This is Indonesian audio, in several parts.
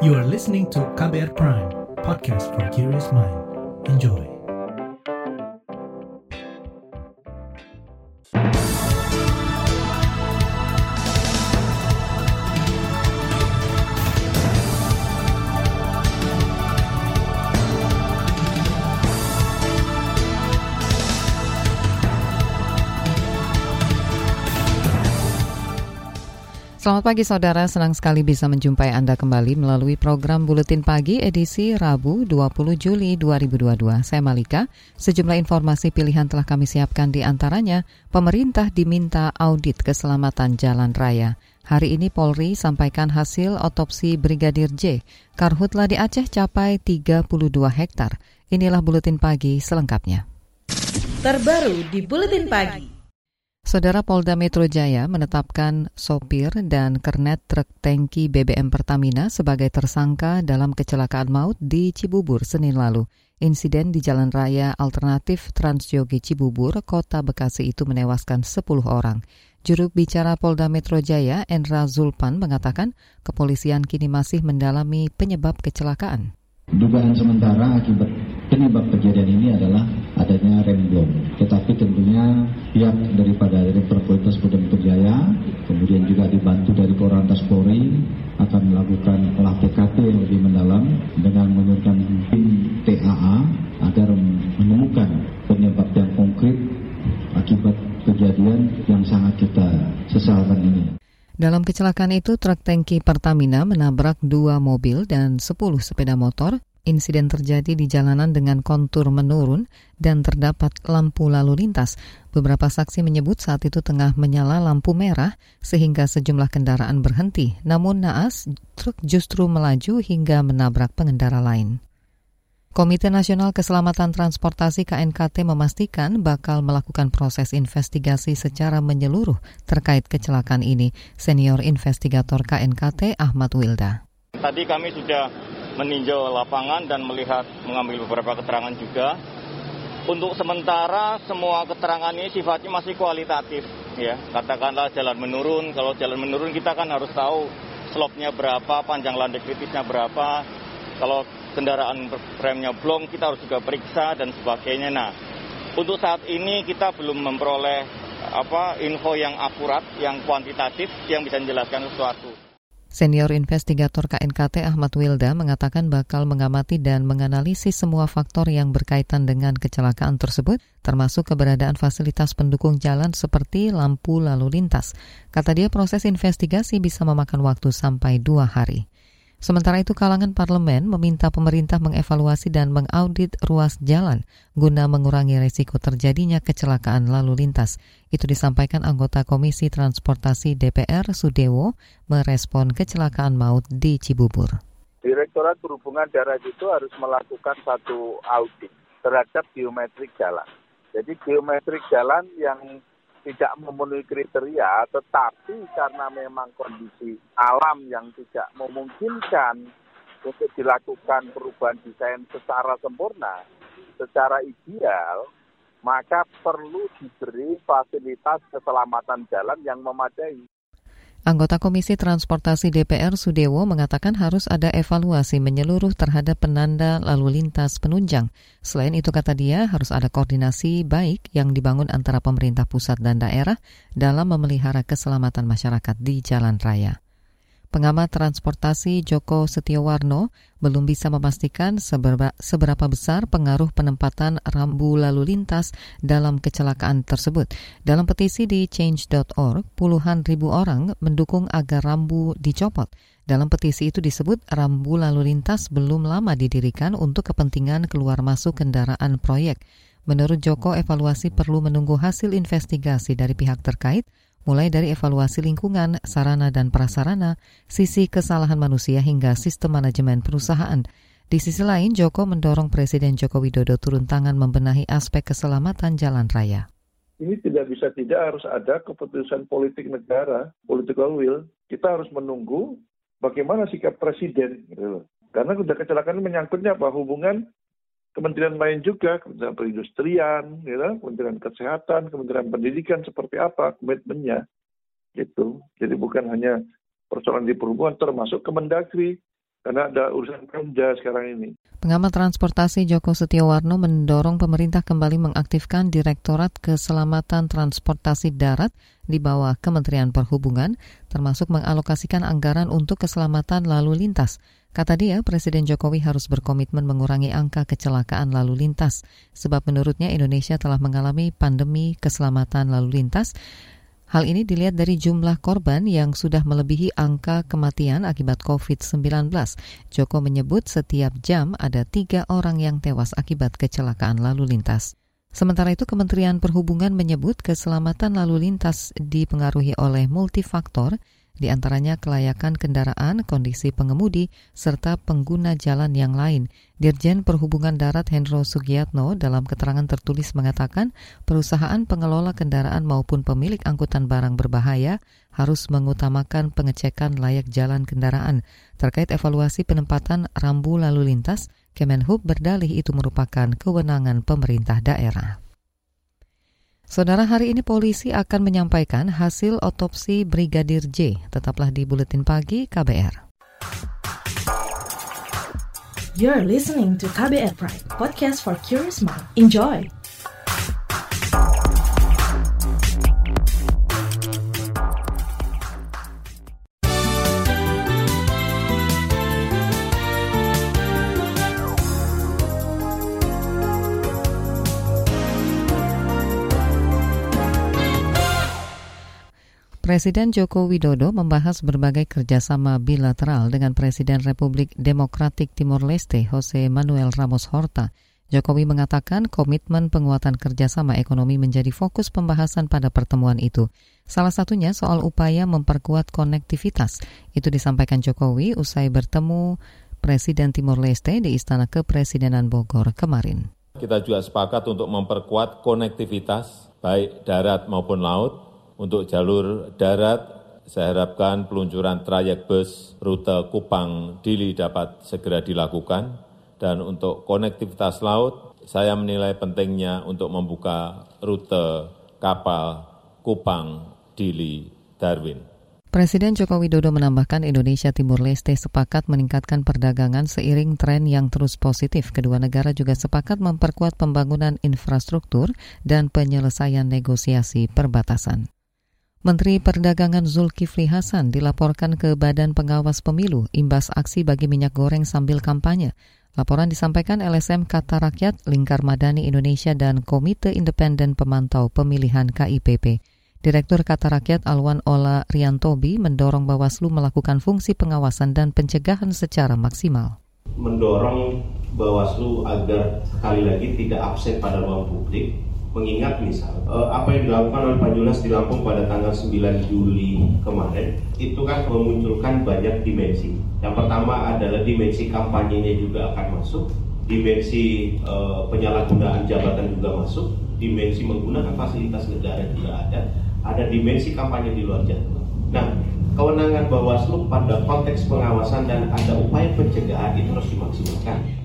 You are listening to KBR Prime, podcast for curious mind. Enjoy. Selamat pagi saudara, senang sekali bisa menjumpai Anda kembali melalui program Buletin Pagi edisi Rabu 20 Juli 2022. Saya Malika, sejumlah informasi pilihan telah kami siapkan di antaranya, pemerintah diminta audit keselamatan jalan raya. Hari ini Polri sampaikan hasil otopsi Brigadir J. Karhutla di Aceh capai 32 hektar. Inilah Buletin Pagi selengkapnya. Terbaru di Buletin Pagi. Saudara Polda Metro Jaya menetapkan sopir dan kernet truk tangki BBM Pertamina sebagai tersangka dalam kecelakaan maut di Cibubur Senin lalu. Insiden di Jalan Raya Alternatif Transyogi Cibubur, Kota Bekasi itu menewaskan 10 orang. Juru bicara Polda Metro Jaya, Endra Zulpan, mengatakan kepolisian kini masih mendalami penyebab kecelakaan. Dugaan sementara akibat penyebab kejadian ini adalah adanya rem blong. Tetapi tentunya pihak daripada Direktur Kualitas Polda Metro Jaya, kemudian juga dibantu dari Korantas Polri akan melakukan olah TKP yang lebih mendalam dengan menurunkan tim TAA agar menemukan penyebab yang konkret akibat kejadian yang sangat kita sesalkan ini. Dalam kecelakaan itu, truk tangki Pertamina menabrak dua mobil dan 10 sepeda motor. Insiden terjadi di jalanan dengan kontur menurun dan terdapat lampu lalu lintas. Beberapa saksi menyebut saat itu tengah menyala lampu merah sehingga sejumlah kendaraan berhenti. Namun naas, truk justru melaju hingga menabrak pengendara lain. Komite Nasional Keselamatan Transportasi KNKT memastikan bakal melakukan proses investigasi secara menyeluruh terkait kecelakaan ini. Senior investigator KNKT Ahmad Wilda. Tadi kami sudah meninjau lapangan dan melihat mengambil beberapa keterangan juga. Untuk sementara semua keterangan ini sifatnya masih kualitatif ya. Katakanlah jalan menurun, kalau jalan menurun kita kan harus tahu slopnya berapa, panjang landai kritisnya berapa. Kalau kendaraan remnya blong kita harus juga periksa dan sebagainya. Nah, untuk saat ini kita belum memperoleh apa info yang akurat, yang kuantitatif yang bisa menjelaskan sesuatu. Senior investigator KNKT Ahmad Wilda mengatakan bakal mengamati dan menganalisis semua faktor yang berkaitan dengan kecelakaan tersebut, termasuk keberadaan fasilitas pendukung jalan seperti lampu lalu lintas. Kata dia proses investigasi bisa memakan waktu sampai dua hari. Sementara itu kalangan parlemen meminta pemerintah mengevaluasi dan mengaudit ruas jalan guna mengurangi risiko terjadinya kecelakaan lalu lintas. Itu disampaikan anggota Komisi Transportasi DPR Sudewo merespon kecelakaan maut di Cibubur. Direktorat Perhubungan Darat itu harus melakukan satu audit terhadap geometrik jalan. Jadi geometrik jalan yang tidak memenuhi kriteria, tetapi karena memang kondisi alam yang tidak memungkinkan untuk dilakukan perubahan desain secara sempurna, secara ideal, maka perlu diberi fasilitas keselamatan jalan yang memadai. Anggota Komisi Transportasi DPR Sudewo mengatakan harus ada evaluasi menyeluruh terhadap penanda lalu lintas penunjang. Selain itu kata dia harus ada koordinasi baik yang dibangun antara pemerintah pusat dan daerah dalam memelihara keselamatan masyarakat di jalan raya. Pengamat transportasi Joko Setiowarno belum bisa memastikan seberapa, seberapa besar pengaruh penempatan rambu lalu lintas dalam kecelakaan tersebut. Dalam petisi di change.org, puluhan ribu orang mendukung agar rambu dicopot. Dalam petisi itu disebut rambu lalu lintas belum lama didirikan untuk kepentingan keluar masuk kendaraan proyek. Menurut Joko, evaluasi perlu menunggu hasil investigasi dari pihak terkait mulai dari evaluasi lingkungan, sarana dan prasarana, sisi kesalahan manusia hingga sistem manajemen perusahaan. Di sisi lain, Joko mendorong Presiden Joko Widodo turun tangan membenahi aspek keselamatan jalan raya. Ini tidak bisa tidak harus ada keputusan politik negara, political will. Kita harus menunggu bagaimana sikap presiden. Gitu Karena sudah kecelakaan menyangkutnya apa? Hubungan kementerian lain juga, Kementerian Perindustrian, gitu, Kementerian Kesehatan, Kementerian Pendidikan seperti apa komitmennya, gitu. Jadi bukan hanya persoalan di perhubungan, termasuk Kemendagri. Karena ada urusan panja sekarang ini. Pengamat transportasi Joko Setiawarno mendorong pemerintah kembali mengaktifkan Direktorat Keselamatan Transportasi Darat di bawah Kementerian Perhubungan, termasuk mengalokasikan anggaran untuk keselamatan lalu lintas. Kata dia, Presiden Jokowi harus berkomitmen mengurangi angka kecelakaan lalu lintas, sebab menurutnya Indonesia telah mengalami pandemi keselamatan lalu lintas Hal ini dilihat dari jumlah korban yang sudah melebihi angka kematian akibat COVID-19. Joko menyebut setiap jam ada tiga orang yang tewas akibat kecelakaan lalu lintas. Sementara itu Kementerian Perhubungan menyebut keselamatan lalu lintas dipengaruhi oleh multifaktor, di antaranya kelayakan kendaraan, kondisi pengemudi, serta pengguna jalan yang lain. Dirjen Perhubungan Darat Hendro Sugiatno dalam keterangan tertulis mengatakan perusahaan pengelola kendaraan maupun pemilik angkutan barang berbahaya harus mengutamakan pengecekan layak jalan kendaraan. Terkait evaluasi penempatan rambu lalu lintas, Kemenhub berdalih itu merupakan kewenangan pemerintah daerah. Saudara, hari ini polisi akan menyampaikan hasil otopsi Brigadir J. Tetaplah di Buletin Pagi KBR. You're listening to KBR Pride, podcast for curious mind. Enjoy! Presiden Joko Widodo membahas berbagai kerjasama bilateral dengan Presiden Republik Demokratik Timor Leste Jose Manuel Ramos Horta. Jokowi mengatakan komitmen penguatan kerjasama ekonomi menjadi fokus pembahasan pada pertemuan itu. Salah satunya soal upaya memperkuat konektivitas. Itu disampaikan Jokowi usai bertemu Presiden Timor Leste di Istana Kepresidenan Bogor kemarin. Kita juga sepakat untuk memperkuat konektivitas baik darat maupun laut untuk jalur darat, saya harapkan peluncuran trayek bus rute Kupang Dili dapat segera dilakukan. Dan untuk konektivitas laut, saya menilai pentingnya untuk membuka rute kapal Kupang Dili Darwin. Presiden Joko Widodo menambahkan Indonesia Timur Leste sepakat meningkatkan perdagangan seiring tren yang terus positif. Kedua negara juga sepakat memperkuat pembangunan infrastruktur dan penyelesaian negosiasi perbatasan. Menteri Perdagangan Zulkifli Hasan dilaporkan ke Badan Pengawas Pemilu imbas aksi bagi minyak goreng sambil kampanye. Laporan disampaikan LSM Kata Rakyat, Lingkar Madani Indonesia, dan Komite Independen Pemantau Pemilihan KIPP. Direktur Kata Rakyat Alwan Ola Riantobi mendorong Bawaslu melakukan fungsi pengawasan dan pencegahan secara maksimal. Mendorong Bawaslu agar sekali lagi tidak absen pada ruang publik, mengingat misal uh, apa yang dilakukan oleh Pak Junas di Lampung pada tanggal 9 Juli kemarin itu kan memunculkan banyak dimensi. Yang pertama adalah dimensi kampanyenya juga akan masuk, dimensi uh, penyalahgunaan jabatan juga masuk, dimensi menggunakan fasilitas negara juga ada, ada dimensi kampanye di luar jadwal. Nah, kewenangan Bawaslu pada konteks pengawasan dan ada upaya pencegahan itu harus dimaksimalkan.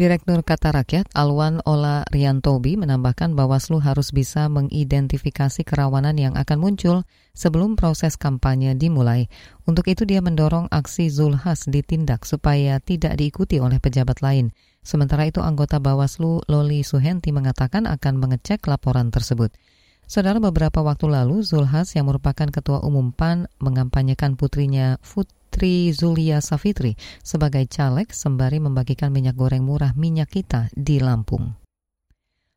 Direktur Kata Rakyat Alwan Ola Riantobi menambahkan Bawaslu harus bisa mengidentifikasi kerawanan yang akan muncul sebelum proses kampanye dimulai. Untuk itu dia mendorong aksi Zulhas ditindak supaya tidak diikuti oleh pejabat lain. Sementara itu anggota Bawaslu Loli Suhenti mengatakan akan mengecek laporan tersebut. Saudara beberapa waktu lalu Zulhas yang merupakan ketua umum PAN mengampanyekan putrinya Fut Tri Zulia Safitri sebagai caleg sembari membagikan minyak goreng murah minyak kita di Lampung.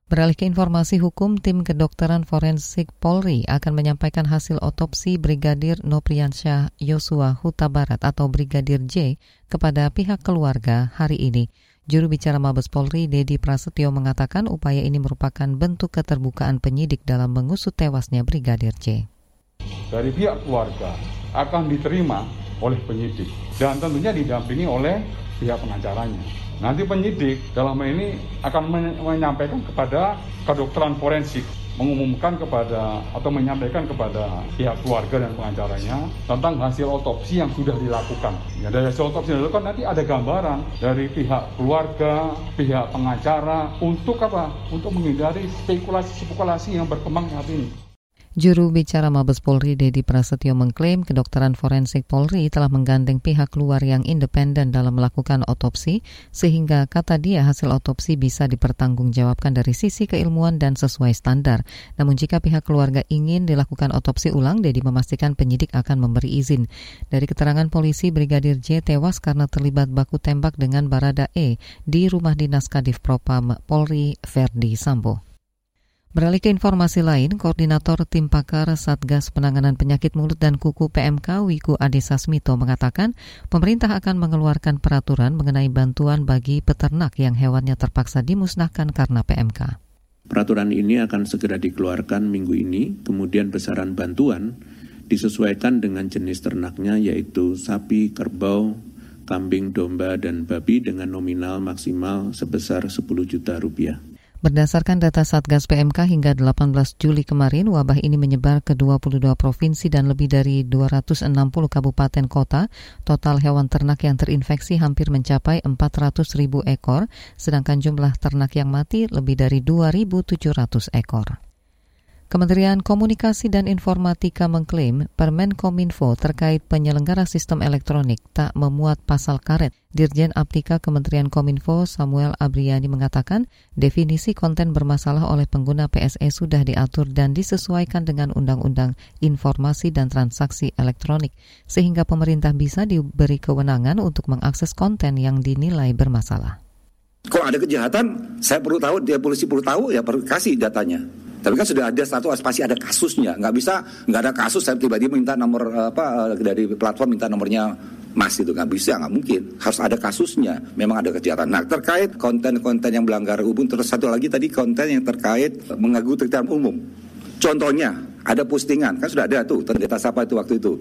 Beralih ke informasi hukum, tim kedokteran forensik Polri akan menyampaikan hasil otopsi Brigadir Nopriansyah Yosua Huta Barat atau Brigadir J kepada pihak keluarga hari ini. Juru bicara Mabes Polri, Dedi Prasetyo, mengatakan upaya ini merupakan bentuk keterbukaan penyidik dalam mengusut tewasnya Brigadir J. Dari pihak keluarga akan diterima oleh penyidik dan tentunya didampingi oleh pihak pengacaranya. Nanti penyidik dalam ini akan menyampaikan kepada kedokteran forensik mengumumkan kepada atau menyampaikan kepada pihak keluarga dan pengacaranya tentang hasil otopsi yang sudah dilakukan. Ya, dari hasil otopsi yang dilakukan nanti ada gambaran dari pihak keluarga, pihak pengacara untuk apa? Untuk menghindari spekulasi-spekulasi yang berkembang saat ini. Juru bicara Mabes Polri Dedi Prasetyo mengklaim kedokteran forensik Polri telah menggandeng pihak luar yang independen dalam melakukan otopsi sehingga kata dia hasil otopsi bisa dipertanggungjawabkan dari sisi keilmuan dan sesuai standar. Namun jika pihak keluarga ingin dilakukan otopsi ulang, Dedi memastikan penyidik akan memberi izin. Dari keterangan polisi, Brigadir J tewas karena terlibat baku tembak dengan Barada E di rumah dinas Kadif Propam Polri Verdi Sambo. Beralih ke informasi lain, Koordinator Tim Pakar Satgas Penanganan Penyakit Mulut dan Kuku PMK Wiku Adhisa Smito mengatakan pemerintah akan mengeluarkan peraturan mengenai bantuan bagi peternak yang hewannya terpaksa dimusnahkan karena PMK. Peraturan ini akan segera dikeluarkan minggu ini, kemudian besaran bantuan disesuaikan dengan jenis ternaknya yaitu sapi, kerbau, kambing, domba, dan babi dengan nominal maksimal sebesar 10 juta rupiah. Berdasarkan data Satgas PMK hingga 18 Juli kemarin, wabah ini menyebar ke 22 provinsi dan lebih dari 260 kabupaten kota. Total hewan ternak yang terinfeksi hampir mencapai 400 ribu ekor, sedangkan jumlah ternak yang mati lebih dari 2.700 ekor. Kementerian Komunikasi dan Informatika mengklaim Permen Kominfo terkait penyelenggara sistem elektronik tak memuat pasal karet. Dirjen Aptika Kementerian Kominfo Samuel Abriani mengatakan definisi konten bermasalah oleh pengguna PSE sudah diatur dan disesuaikan dengan Undang-Undang Informasi dan Transaksi Elektronik sehingga pemerintah bisa diberi kewenangan untuk mengakses konten yang dinilai bermasalah. Kalau ada kejahatan, saya perlu tahu, dia polisi perlu tahu, ya perlu kasih datanya. Tapi kan sudah ada satu pasti ada kasusnya. Nggak bisa nggak ada kasus saya tiba-tiba minta nomor apa dari platform minta nomornya Mas itu. Nggak bisa nggak mungkin. Harus ada kasusnya. Memang ada kejahatan. Nah terkait konten-konten yang melanggar umum terus satu lagi tadi konten yang terkait mengganggu tertiban umum. Contohnya ada postingan kan sudah ada tuh tentang apa itu waktu itu.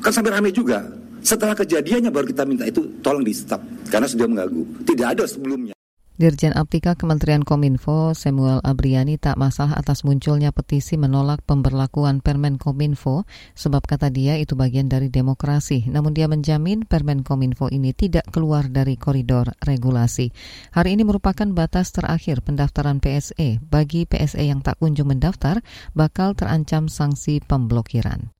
Kan sampai ramai juga. Setelah kejadiannya baru kita minta itu tolong di stop karena sudah mengganggu. Tidak ada sebelumnya Dirjen Aptika Kementerian Kominfo Samuel Abriani tak masalah atas munculnya petisi menolak pemberlakuan Permen Kominfo sebab kata dia itu bagian dari demokrasi. Namun dia menjamin Permen Kominfo ini tidak keluar dari koridor regulasi. Hari ini merupakan batas terakhir pendaftaran PSE. Bagi PSE yang tak kunjung mendaftar bakal terancam sanksi pemblokiran.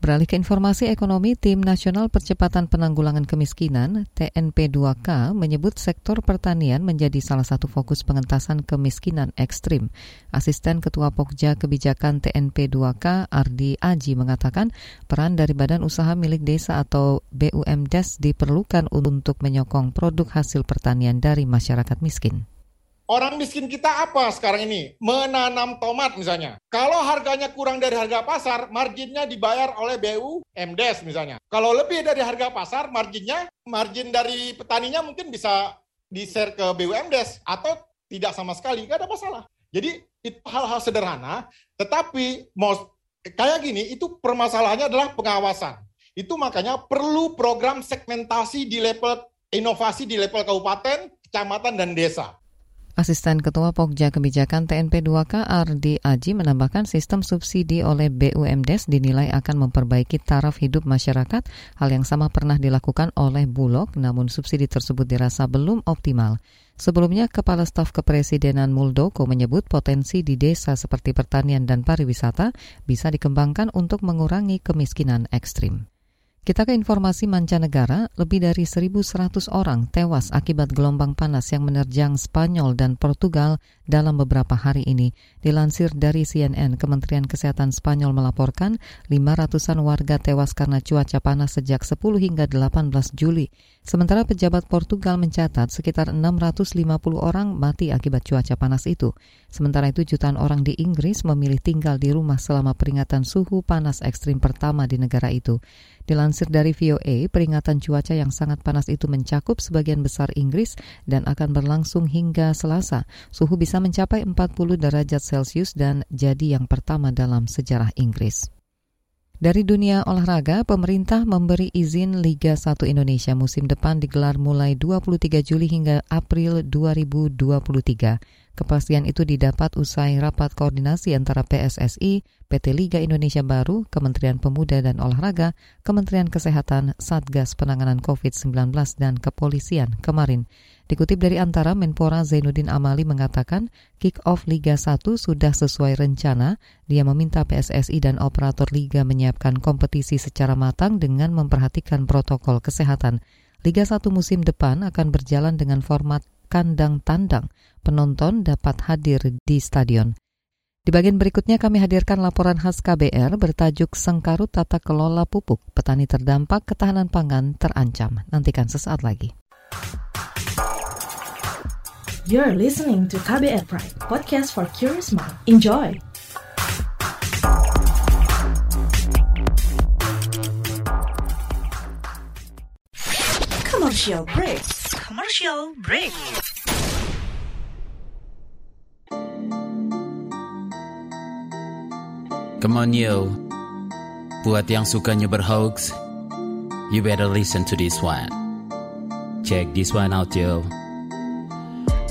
Beralih ke informasi ekonomi, Tim Nasional Percepatan Penanggulangan Kemiskinan (TNP2K) menyebut sektor pertanian menjadi salah satu fokus pengentasan kemiskinan ekstrim. Asisten Ketua Pokja Kebijakan TNP2K Ardi Aji mengatakan peran dari Badan Usaha Milik Desa atau BUMDes diperlukan untuk menyokong produk hasil pertanian dari masyarakat miskin. Orang miskin kita apa sekarang ini? Menanam tomat misalnya. Kalau harganya kurang dari harga pasar, marginnya dibayar oleh BU MDes misalnya. Kalau lebih dari harga pasar, marginnya, margin dari petaninya mungkin bisa di-share ke BUMDes atau tidak sama sekali, nggak ada masalah. Jadi itu hal-hal sederhana, tetapi mau kayak gini, itu permasalahannya adalah pengawasan. Itu makanya perlu program segmentasi di level inovasi di level kabupaten, kecamatan, dan desa Asisten Ketua Pokja Kebijakan TNP2K Ardi Aji menambahkan sistem subsidi oleh BUMDes dinilai akan memperbaiki taraf hidup masyarakat. Hal yang sama pernah dilakukan oleh Bulog, namun subsidi tersebut dirasa belum optimal. Sebelumnya, Kepala Staf Kepresidenan Muldoko menyebut potensi di desa seperti pertanian dan pariwisata bisa dikembangkan untuk mengurangi kemiskinan ekstrim. Kita ke informasi mancanegara, lebih dari 1.100 orang tewas akibat gelombang panas yang menerjang Spanyol dan Portugal dalam beberapa hari ini. Dilansir dari CNN, Kementerian Kesehatan Spanyol melaporkan 500-an warga tewas karena cuaca panas sejak 10 hingga 18 Juli. Sementara pejabat Portugal mencatat sekitar 650 orang mati akibat cuaca panas itu. Sementara itu jutaan orang di Inggris memilih tinggal di rumah selama peringatan suhu panas ekstrim pertama di negara itu. Dilansir dari VOA, peringatan cuaca yang sangat panas itu mencakup sebagian besar Inggris dan akan berlangsung hingga Selasa. Suhu bisa mencapai 40 derajat Celcius dan jadi yang pertama dalam sejarah Inggris. Dari dunia olahraga, pemerintah memberi izin Liga 1 Indonesia musim depan digelar mulai 23 Juli hingga April 2023. Kepastian itu didapat usai rapat koordinasi antara PSSI, PT Liga Indonesia Baru, Kementerian Pemuda dan Olahraga, Kementerian Kesehatan, Satgas Penanganan COVID-19 dan Kepolisian kemarin. Dikutip dari antara Menpora Zainuddin Amali mengatakan kick-off Liga 1 sudah sesuai rencana. Dia meminta PSSI dan operator Liga menyiapkan kompetisi secara matang dengan memperhatikan protokol kesehatan. Liga 1 musim depan akan berjalan dengan format kandang tandang. Penonton dapat hadir di stadion. Di bagian berikutnya kami hadirkan laporan khas KBR bertajuk Sengkarut Tata Kelola Pupuk. Petani terdampak ketahanan pangan terancam. Nantikan sesaat lagi. You're listening to KBR Pride, podcast for curious mind. Enjoy! Commercial break. Commercial break. Come on yo, buat yang sukanya berhoax, you better listen to this one. Check this one out yo.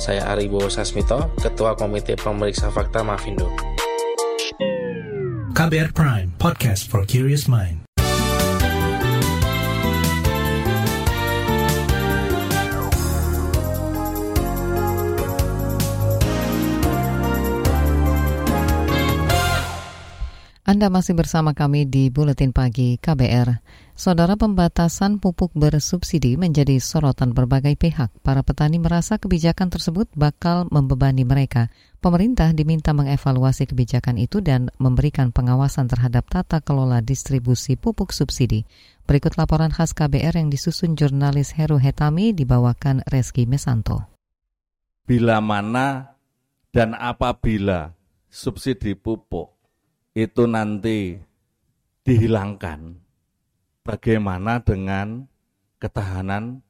Saya Aribo Sasmito, Ketua Komite Pemeriksa Fakta Mafindo. KBR Prime, podcast for curious mind. Anda masih bersama kami di Buletin Pagi KBR. Saudara pembatasan pupuk bersubsidi menjadi sorotan berbagai pihak. Para petani merasa kebijakan tersebut bakal membebani mereka. Pemerintah diminta mengevaluasi kebijakan itu dan memberikan pengawasan terhadap tata kelola distribusi pupuk subsidi. Berikut laporan khas KBR yang disusun jurnalis Heru Hetami dibawakan Reski Mesanto. Bila mana dan apabila subsidi pupuk itu nanti dihilangkan, bagaimana dengan ketahanan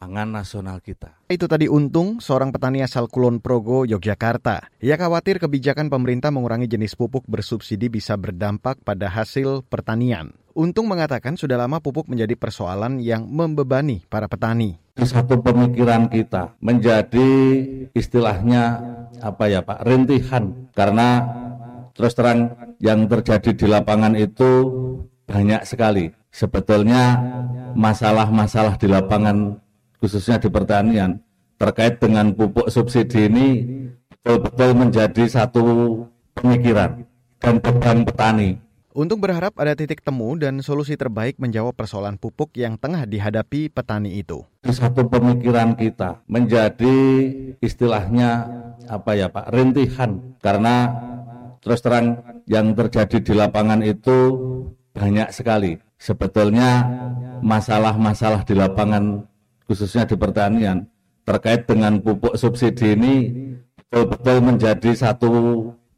pangan nasional kita. Itu tadi Untung, seorang petani asal Kulon Progo, Yogyakarta. Ia khawatir kebijakan pemerintah mengurangi jenis pupuk bersubsidi bisa berdampak pada hasil pertanian. Untung mengatakan sudah lama pupuk menjadi persoalan yang membebani para petani. Satu pemikiran kita menjadi istilahnya apa ya Pak, rintihan karena terus terang yang terjadi di lapangan itu banyak sekali. Sebetulnya masalah-masalah di lapangan khususnya di pertanian terkait dengan pupuk subsidi ini betul-betul menjadi satu pemikiran dan beban petani. Untung berharap ada titik temu dan solusi terbaik menjawab persoalan pupuk yang tengah dihadapi petani itu. Satu pemikiran kita menjadi istilahnya apa ya Pak, rintihan karena terus terang yang terjadi di lapangan itu banyak sekali. Sebetulnya masalah-masalah di lapangan khususnya di pertanian terkait dengan pupuk subsidi ini betul-betul menjadi satu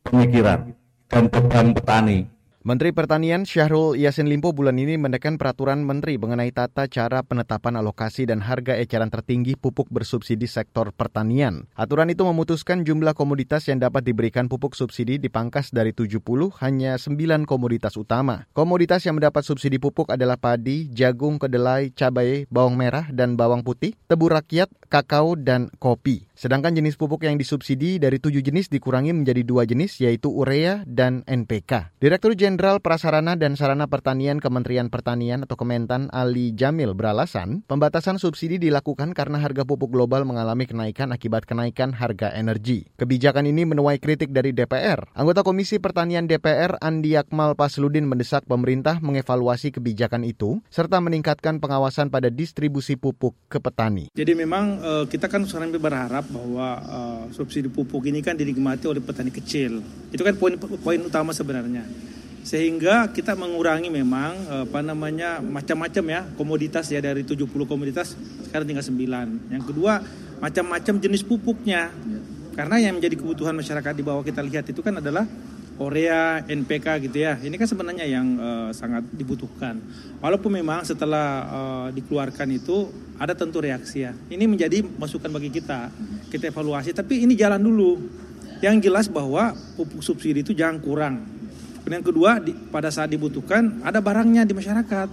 pemikiran dan beban petani. Menteri Pertanian Syahrul Yasin Limpo bulan ini menekan peraturan menteri mengenai tata cara penetapan alokasi dan harga eceran tertinggi pupuk bersubsidi sektor pertanian. Aturan itu memutuskan jumlah komoditas yang dapat diberikan pupuk subsidi dipangkas dari 70 hanya 9 komoditas utama. Komoditas yang mendapat subsidi pupuk adalah padi, jagung, kedelai, cabai, bawang merah, dan bawang putih, tebu rakyat, kakao, dan kopi. Sedangkan jenis pupuk yang disubsidi dari tujuh jenis dikurangi menjadi dua jenis yaitu urea dan NPK. Direktur Jenderal Prasarana dan Sarana Pertanian Kementerian Pertanian atau Kementan Ali Jamil beralasan pembatasan subsidi dilakukan karena harga pupuk global mengalami kenaikan akibat kenaikan harga energi. Kebijakan ini menuai kritik dari DPR. Anggota Komisi Pertanian DPR Andi Akmal Pasludin mendesak pemerintah mengevaluasi kebijakan itu serta meningkatkan pengawasan pada distribusi pupuk ke petani. Jadi memang uh, kita kan sekarang berharap bahwa uh, subsidi pupuk ini kan dinikmati oleh petani kecil. Itu kan poin poin utama sebenarnya. Sehingga kita mengurangi memang uh, apa namanya macam-macam ya komoditas ya dari 70 komoditas sekarang tinggal 9. Yang kedua macam-macam jenis pupuknya. Karena yang menjadi kebutuhan masyarakat di bawah kita lihat itu kan adalah Korea, NPK gitu ya. Ini kan sebenarnya yang uh, sangat dibutuhkan. Walaupun memang setelah uh, dikeluarkan itu ada tentu reaksi ya. Ini menjadi masukan bagi kita. Kita evaluasi, tapi ini jalan dulu. Yang jelas bahwa pupuk subsidi itu jangan kurang. Dan yang kedua, di, pada saat dibutuhkan ada barangnya di masyarakat.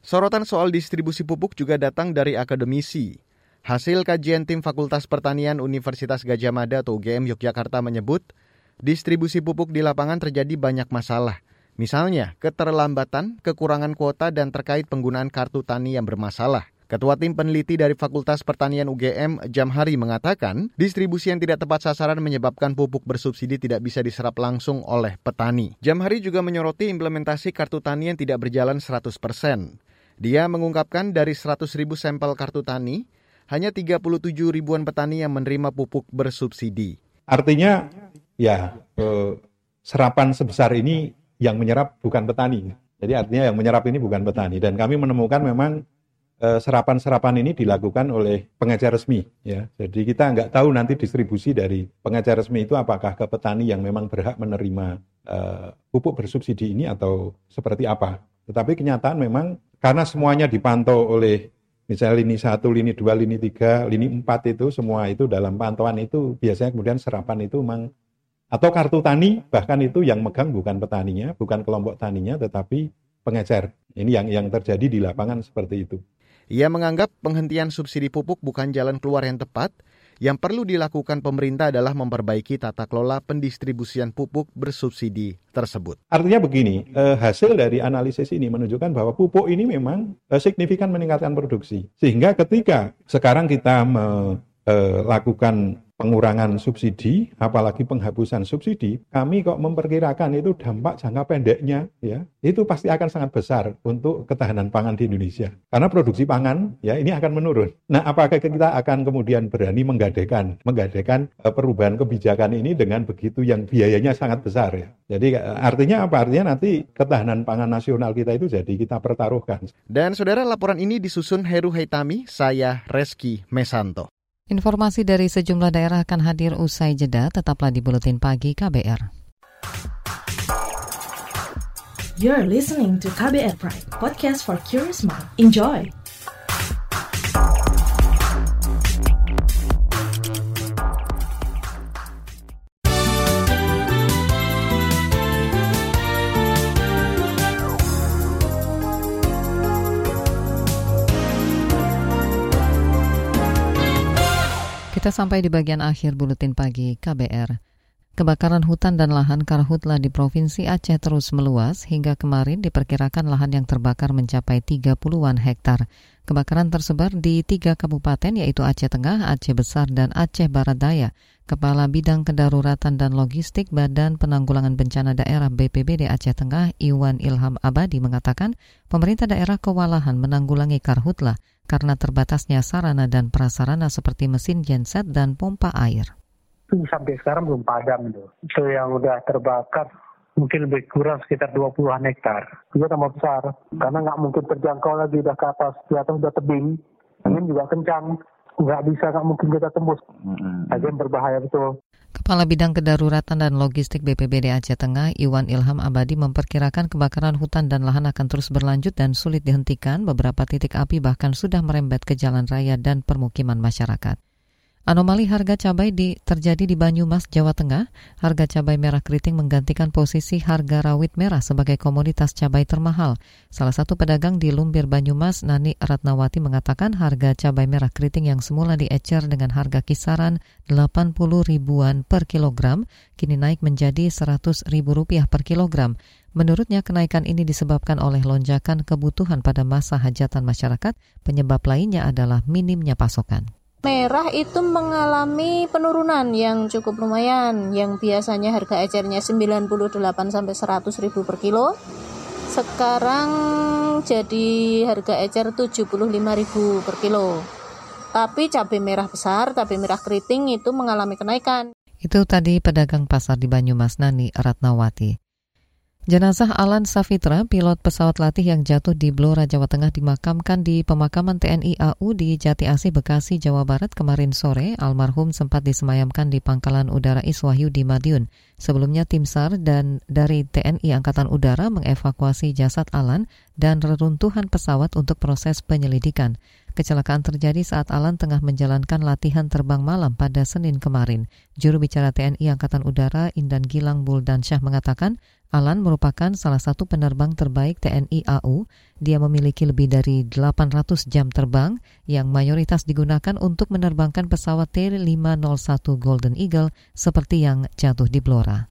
Sorotan soal distribusi pupuk juga datang dari akademisi. Hasil kajian tim Fakultas Pertanian Universitas Gajah Mada atau UGM Yogyakarta menyebut, distribusi pupuk di lapangan terjadi banyak masalah. Misalnya, keterlambatan, kekurangan kuota, dan terkait penggunaan kartu tani yang bermasalah. Ketua Tim Peneliti dari Fakultas Pertanian UGM, Jamhari, mengatakan distribusi yang tidak tepat sasaran menyebabkan pupuk bersubsidi tidak bisa diserap langsung oleh petani. Jamhari juga menyoroti implementasi kartu tani yang tidak berjalan 100 persen. Dia mengungkapkan dari 100 ribu sampel kartu tani, hanya 37 ribuan petani yang menerima pupuk bersubsidi. Artinya ya eh, serapan sebesar ini yang menyerap bukan petani. Jadi artinya yang menyerap ini bukan petani dan kami menemukan memang eh, serapan-serapan ini dilakukan oleh pengecer resmi ya. Jadi kita nggak tahu nanti distribusi dari pengecer resmi itu apakah ke petani yang memang berhak menerima uh, pupuk bersubsidi ini atau seperti apa. Tetapi kenyataan memang karena semuanya dipantau oleh misalnya lini satu, lini dua, lini tiga, lini empat itu semua itu dalam pantauan itu biasanya kemudian serapan itu memang atau kartu tani bahkan itu yang megang bukan petaninya, bukan kelompok taninya, tetapi pengecer. Ini yang yang terjadi di lapangan seperti itu. Ia menganggap penghentian subsidi pupuk bukan jalan keluar yang tepat, yang perlu dilakukan pemerintah adalah memperbaiki tata kelola pendistribusian pupuk bersubsidi tersebut. Artinya begini, eh, hasil dari analisis ini menunjukkan bahwa pupuk ini memang eh, signifikan meningkatkan produksi. Sehingga ketika sekarang kita melakukan pengurangan subsidi, apalagi penghapusan subsidi, kami kok memperkirakan itu dampak jangka pendeknya ya, itu pasti akan sangat besar untuk ketahanan pangan di Indonesia. Karena produksi pangan ya ini akan menurun. Nah, apakah kita akan kemudian berani menggadekan menggadekan eh, perubahan kebijakan ini dengan begitu yang biayanya sangat besar ya. Jadi eh, artinya apa? Artinya nanti ketahanan pangan nasional kita itu jadi kita pertaruhkan. Dan saudara laporan ini disusun Heru Haitami, saya Reski Mesanto. Informasi dari sejumlah daerah akan hadir usai jeda, tetaplah di Buletin Pagi KBR. You're listening to KBR Pride, podcast for curious mind. Enjoy! Kita sampai di bagian akhir buletin pagi KBR. Kebakaran hutan dan lahan karhutla di Provinsi Aceh terus meluas hingga kemarin diperkirakan lahan yang terbakar mencapai 30-an hektar. Kebakaran tersebar di tiga kabupaten yaitu Aceh Tengah, Aceh Besar, dan Aceh Barat Daya. Kepala Bidang Kedaruratan dan Logistik Badan Penanggulangan Bencana Daerah BPBD Aceh Tengah, Iwan Ilham Abadi mengatakan pemerintah daerah kewalahan menanggulangi karhutla karena terbatasnya sarana dan prasarana seperti mesin genset dan pompa air. Sampai sekarang belum padam itu. Itu yang udah terbakar mungkin lebih kurang sekitar 20-an hektar. Juga tambah besar, karena nggak mungkin terjangkau lagi udah ke atas, di atas udah tebing, angin juga kencang, nggak bisa, nggak mungkin kita tembus. Agen berbahaya betul. Kepala Bidang Kedaruratan dan Logistik BPBD Aceh Tengah, Iwan Ilham Abadi memperkirakan kebakaran hutan dan lahan akan terus berlanjut dan sulit dihentikan. Beberapa titik api bahkan sudah merembet ke jalan raya dan permukiman masyarakat. Anomali harga cabai di, terjadi di Banyumas, Jawa Tengah. Harga cabai merah keriting menggantikan posisi harga rawit merah sebagai komoditas cabai termahal. Salah satu pedagang di Lumbir Banyumas, Nani Ratnawati mengatakan harga cabai merah keriting yang semula diecer dengan harga kisaran 80 ribuan per kilogram, kini naik menjadi 100 ribu rupiah per kilogram. Menurutnya kenaikan ini disebabkan oleh lonjakan kebutuhan pada masa hajatan masyarakat, penyebab lainnya adalah minimnya pasokan. Merah itu mengalami penurunan yang cukup lumayan, yang biasanya harga ecernya 98 sampai 100 ribu per kilo. Sekarang jadi harga ecer 75 ribu per kilo. Tapi cabai merah besar, cabai merah keriting itu mengalami kenaikan. Itu tadi pedagang pasar di Banyumas Nani Ratnawati. Jenazah Alan Safitra, pilot pesawat latih yang jatuh di Blora, Jawa Tengah dimakamkan di pemakaman TNI AU di Jati Asih, Bekasi, Jawa Barat kemarin sore. Almarhum sempat disemayamkan di Pangkalan Udara Iswahyu di Madiun. Sebelumnya tim SAR dan dari TNI Angkatan Udara mengevakuasi jasad Alan dan reruntuhan pesawat untuk proses penyelidikan. Kecelakaan terjadi saat Alan tengah menjalankan latihan terbang malam pada Senin kemarin. Juru bicara TNI Angkatan Udara Indan Gilang Buldansyah mengatakan Alan merupakan salah satu penerbang terbaik TNI AU. Dia memiliki lebih dari 800 jam terbang yang mayoritas digunakan untuk menerbangkan pesawat T-501 Golden Eagle seperti yang jatuh di Blora.